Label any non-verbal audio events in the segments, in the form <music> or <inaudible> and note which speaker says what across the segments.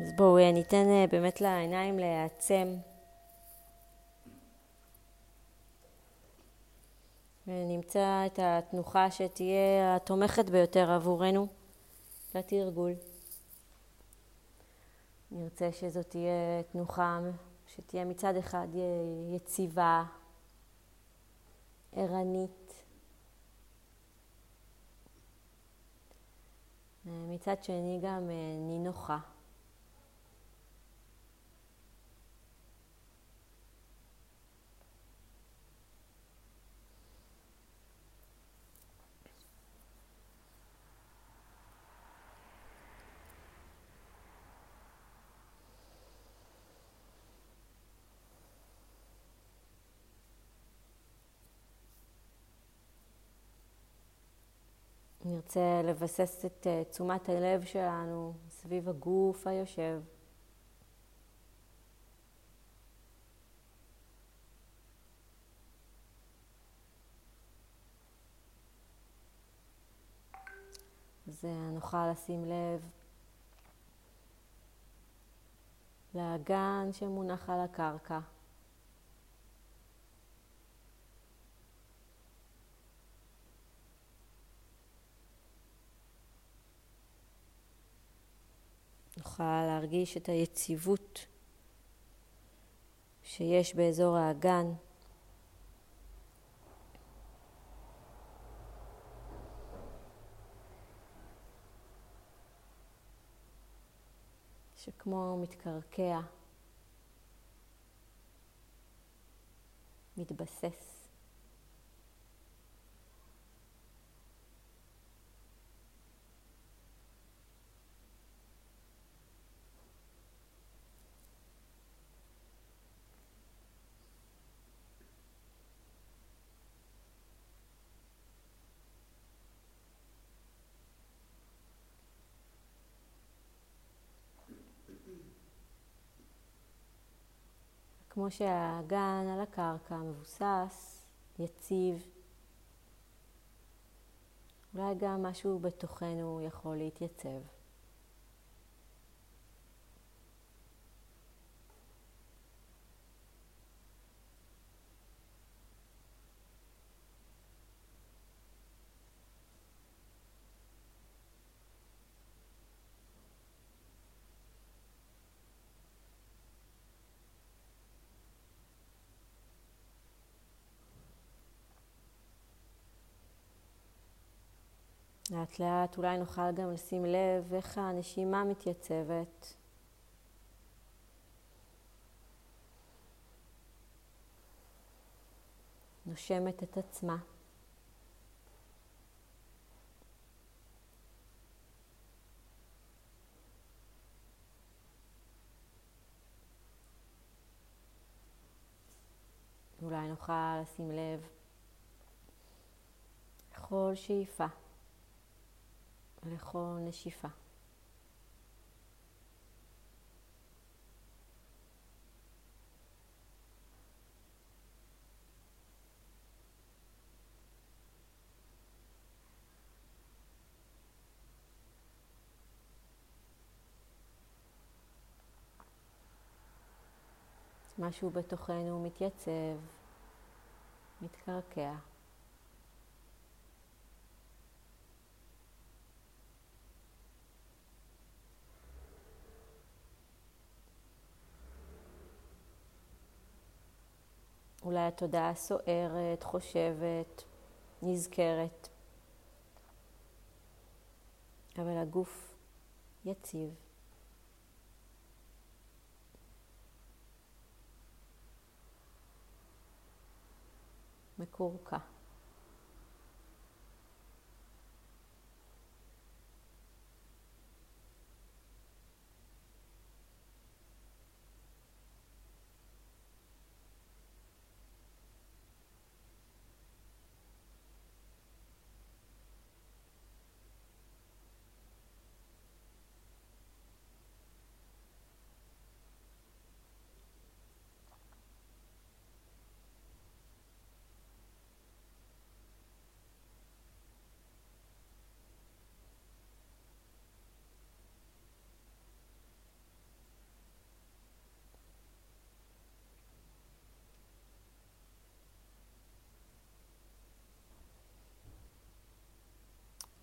Speaker 1: אז בואו ניתן אה, באמת לעיניים להיעצם. ונמצא את התנוחה שתהיה התומכת ביותר עבורנו לתרגול. נרצה שזאת תהיה תנוחה שתהיה מצד אחד יציבה, ערנית, מצד שני גם אה, נינוחה. נרצה לבסס את אה, תשומת הלב שלנו סביב הגוף היושב. אז אה, נוכל לשים לב לאגן שמונח על הקרקע. נוכל להרגיש את היציבות שיש באזור האגן. שכמו מתקרקע, מתבסס. כמו שהאגן על הקרקע מבוסס, יציב, אולי גם משהו בתוכנו יכול להתייצב. לאט לאט אולי נוכל גם לשים לב איך הנשימה מתייצבת. נושמת את עצמה. אולי נוכל לשים לב לכל שאיפה. לכל נשיפה. משהו בתוכנו מתייצב, מתקרקע. אולי התודעה סוערת, חושבת, נזכרת, אבל הגוף יציב. מקורקע.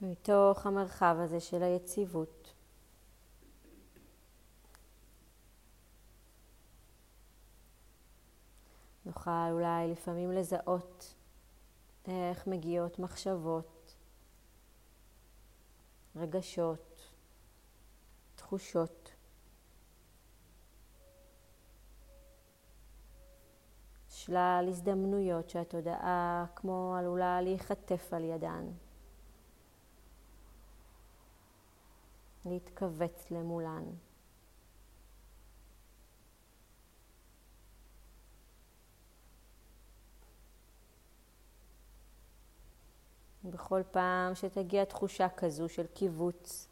Speaker 1: ומתוך המרחב הזה של היציבות. נוכל אולי לפעמים לזהות איך מגיעות מחשבות, רגשות, תחושות. שלל הזדמנויות שהתודעה כמו עלולה להיחטף על ידן. להתכווץ למולן. בכל פעם שתגיע תחושה כזו של קיבוץ,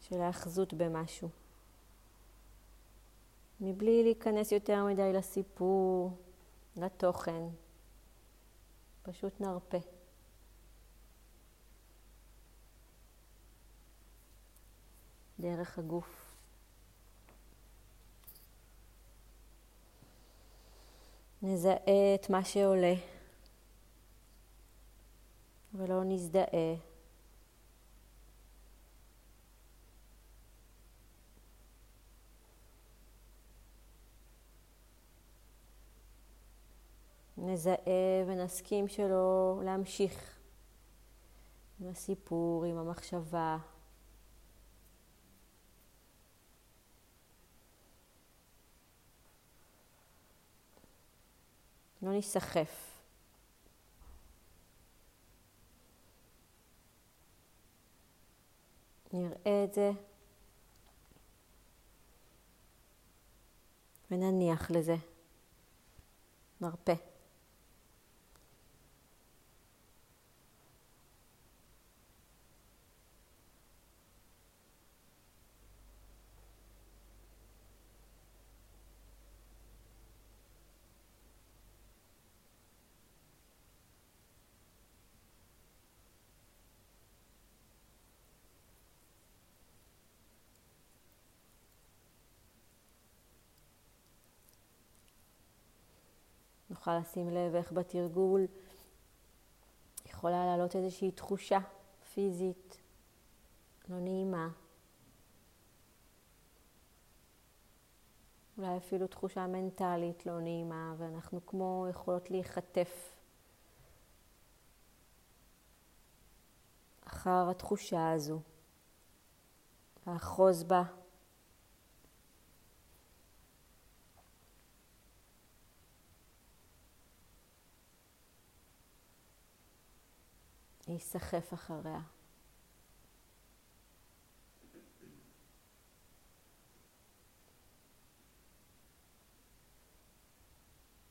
Speaker 1: של האחזות במשהו, מבלי להיכנס יותר מדי לסיפור, לתוכן, פשוט נרפה. דרך הגוף. נזהה את מה שעולה. ולא נזדהה. נזהה ונסכים שלא להמשיך עם הסיפור, עם המחשבה. לא ניסחף. נראה את זה ונניח לזה. נרפה. נוכל לשים לב איך בתרגול יכולה לעלות איזושהי תחושה פיזית לא נעימה. אולי אפילו תחושה מנטלית לא נעימה, ואנחנו כמו יכולות להיחטף אחר התחושה הזו, לאחוז בה. להיסחף אחריה.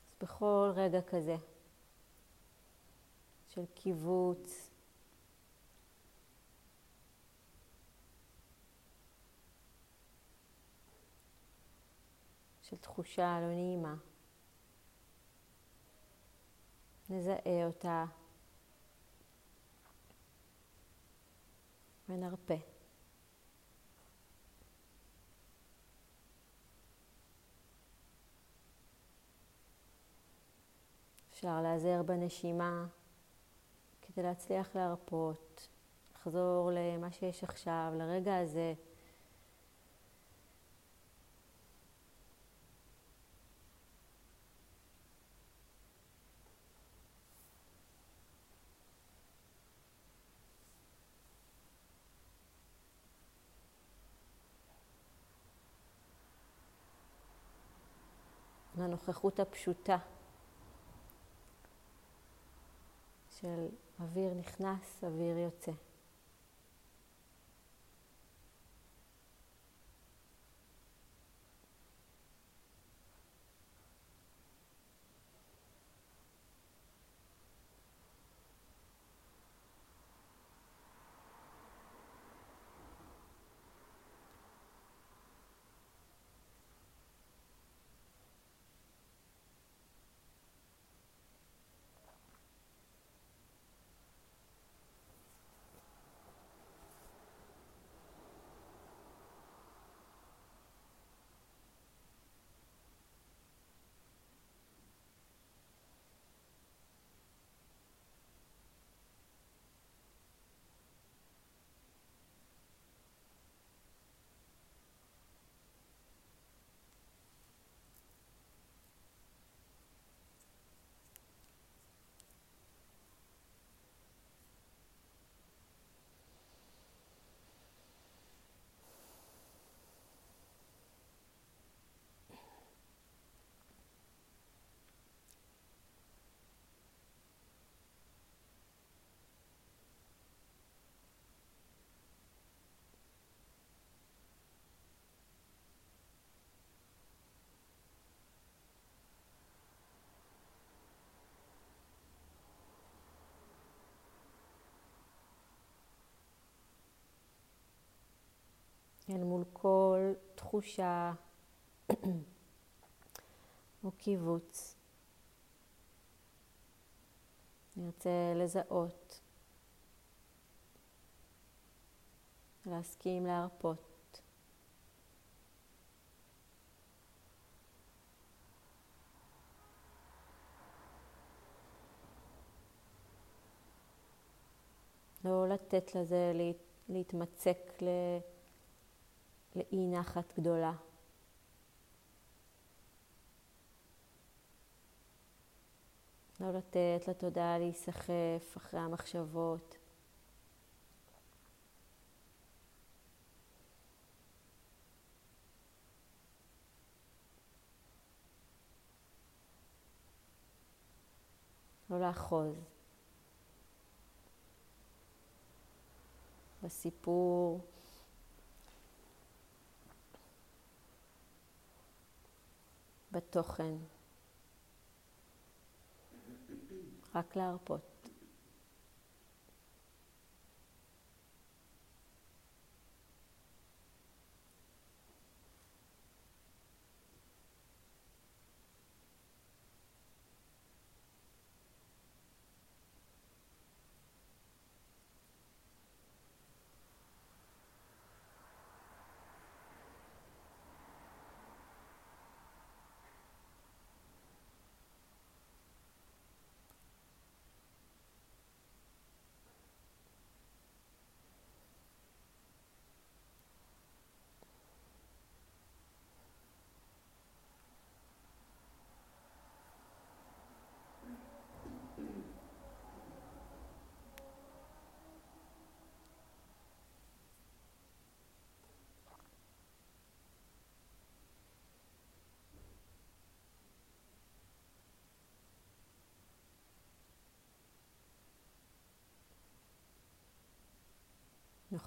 Speaker 1: אז בכל רגע כזה של קיבוץ, של תחושה לא נעימה, נזהה אותה ונרפה. אפשר להיעזר בנשימה כדי להצליח להרפות, לחזור למה שיש עכשיו, לרגע הזה. לנוכחות הפשוטה של אוויר נכנס, אוויר יוצא. אל מול כל תחושה <clears throat> או קיבוץ. נרצה לזהות, להסכים להרפות. לא לתת לזה להתמצק לאי נחת גדולה. לא לתת לתודעה להיסחף אחרי המחשבות. לא לאחוז. בסיפור. בתוכן. רק להרפות.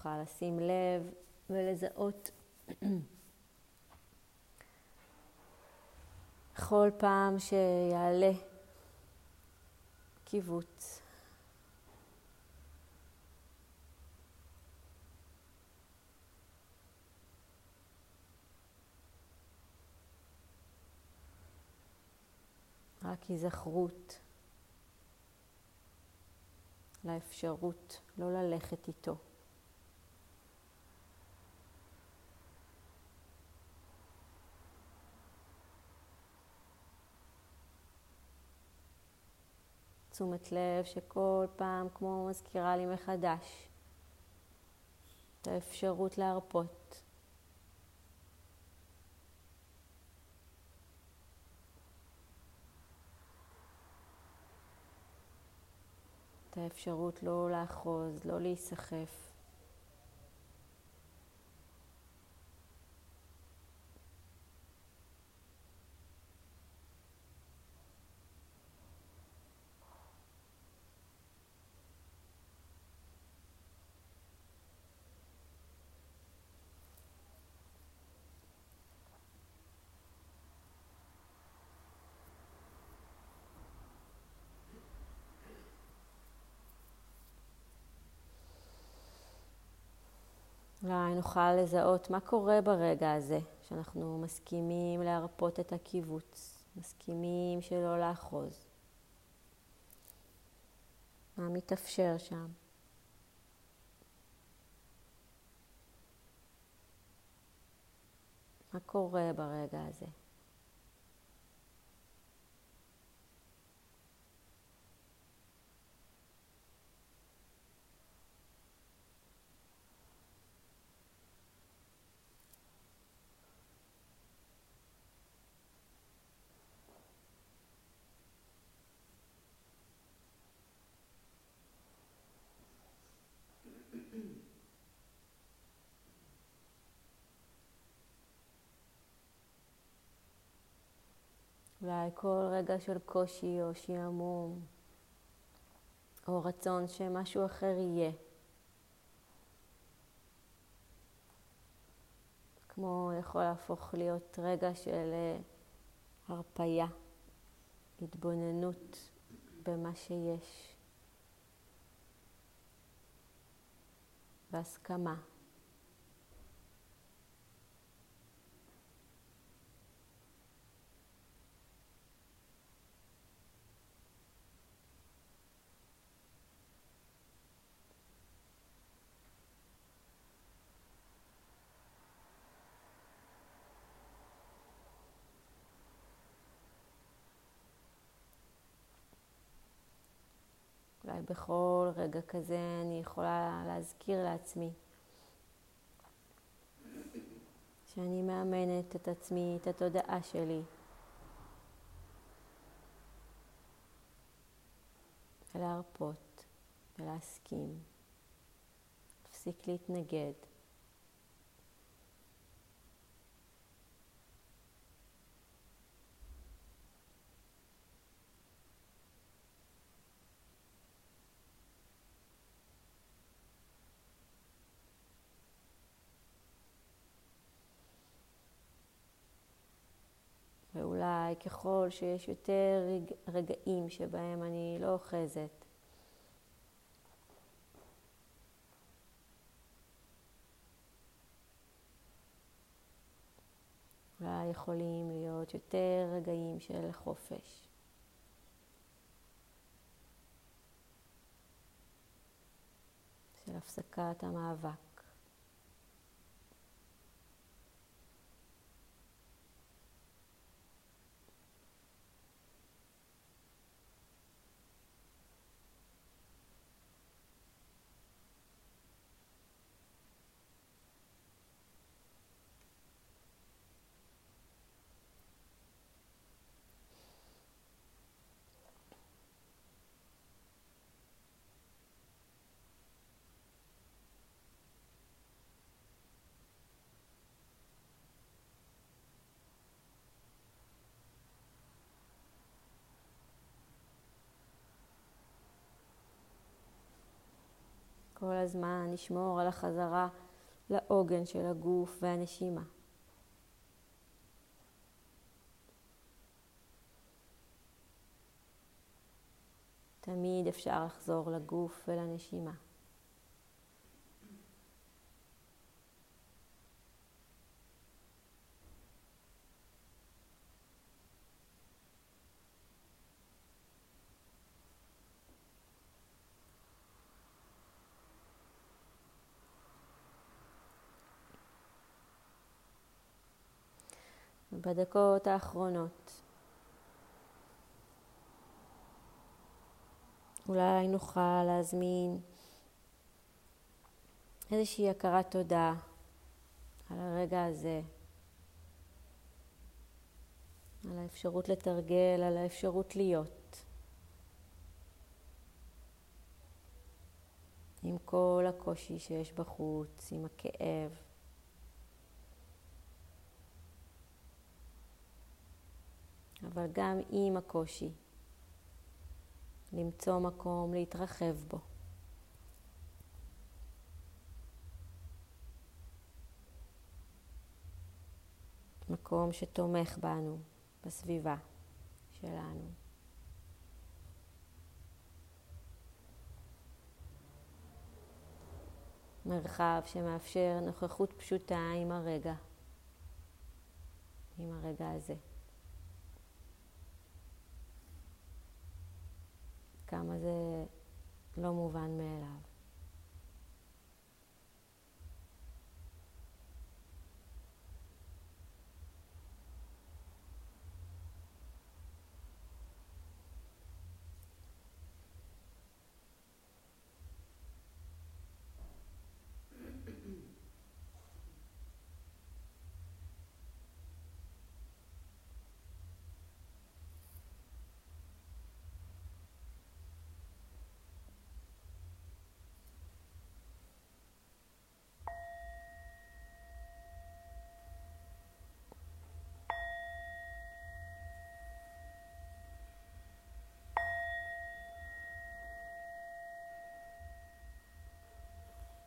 Speaker 1: נוכל לשים לב ולזהות בכל פעם שיעלה קיבוץ. רק היזכרות לאפשרות לא ללכת איתו. תשומת לב שכל פעם כמו מזכירה לי מחדש את האפשרות להרפות. את האפשרות לא לאחוז, לא להיסחף. אולי נוכל לזהות מה קורה ברגע הזה, שאנחנו מסכימים להרפות את הקיבוץ, מסכימים שלא לאחוז. מה מתאפשר שם? מה קורה ברגע הזה? אולי כל רגע של קושי או שעמום, או רצון שמשהו אחר יהיה. כמו יכול להפוך להיות רגע של אה, הרפייה, התבוננות במה שיש, והסכמה. אולי בכל רגע כזה אני יכולה להזכיר לעצמי שאני מאמנת את עצמי, את התודעה שלי. ולהרפות ולהסכים. להפסיק להתנגד. ואולי ככל שיש יותר רגעים שבהם אני לא אוחזת, אולי יכולים להיות יותר רגעים של חופש. של הפסקת המאבק. כל הזמן לשמור על החזרה לעוגן של הגוף והנשימה. תמיד אפשר לחזור לגוף ולנשימה. בדקות האחרונות. אולי נוכל להזמין איזושהי הכרת תודה על הרגע הזה, על האפשרות לתרגל, על האפשרות להיות. עם כל הקושי שיש בחוץ, עם הכאב. אבל גם עם הקושי, למצוא מקום להתרחב בו. מקום שתומך בנו, בסביבה שלנו. מרחב שמאפשר נוכחות פשוטה עם הרגע, עם הרגע הזה. כמה זה לא מובן מאליו.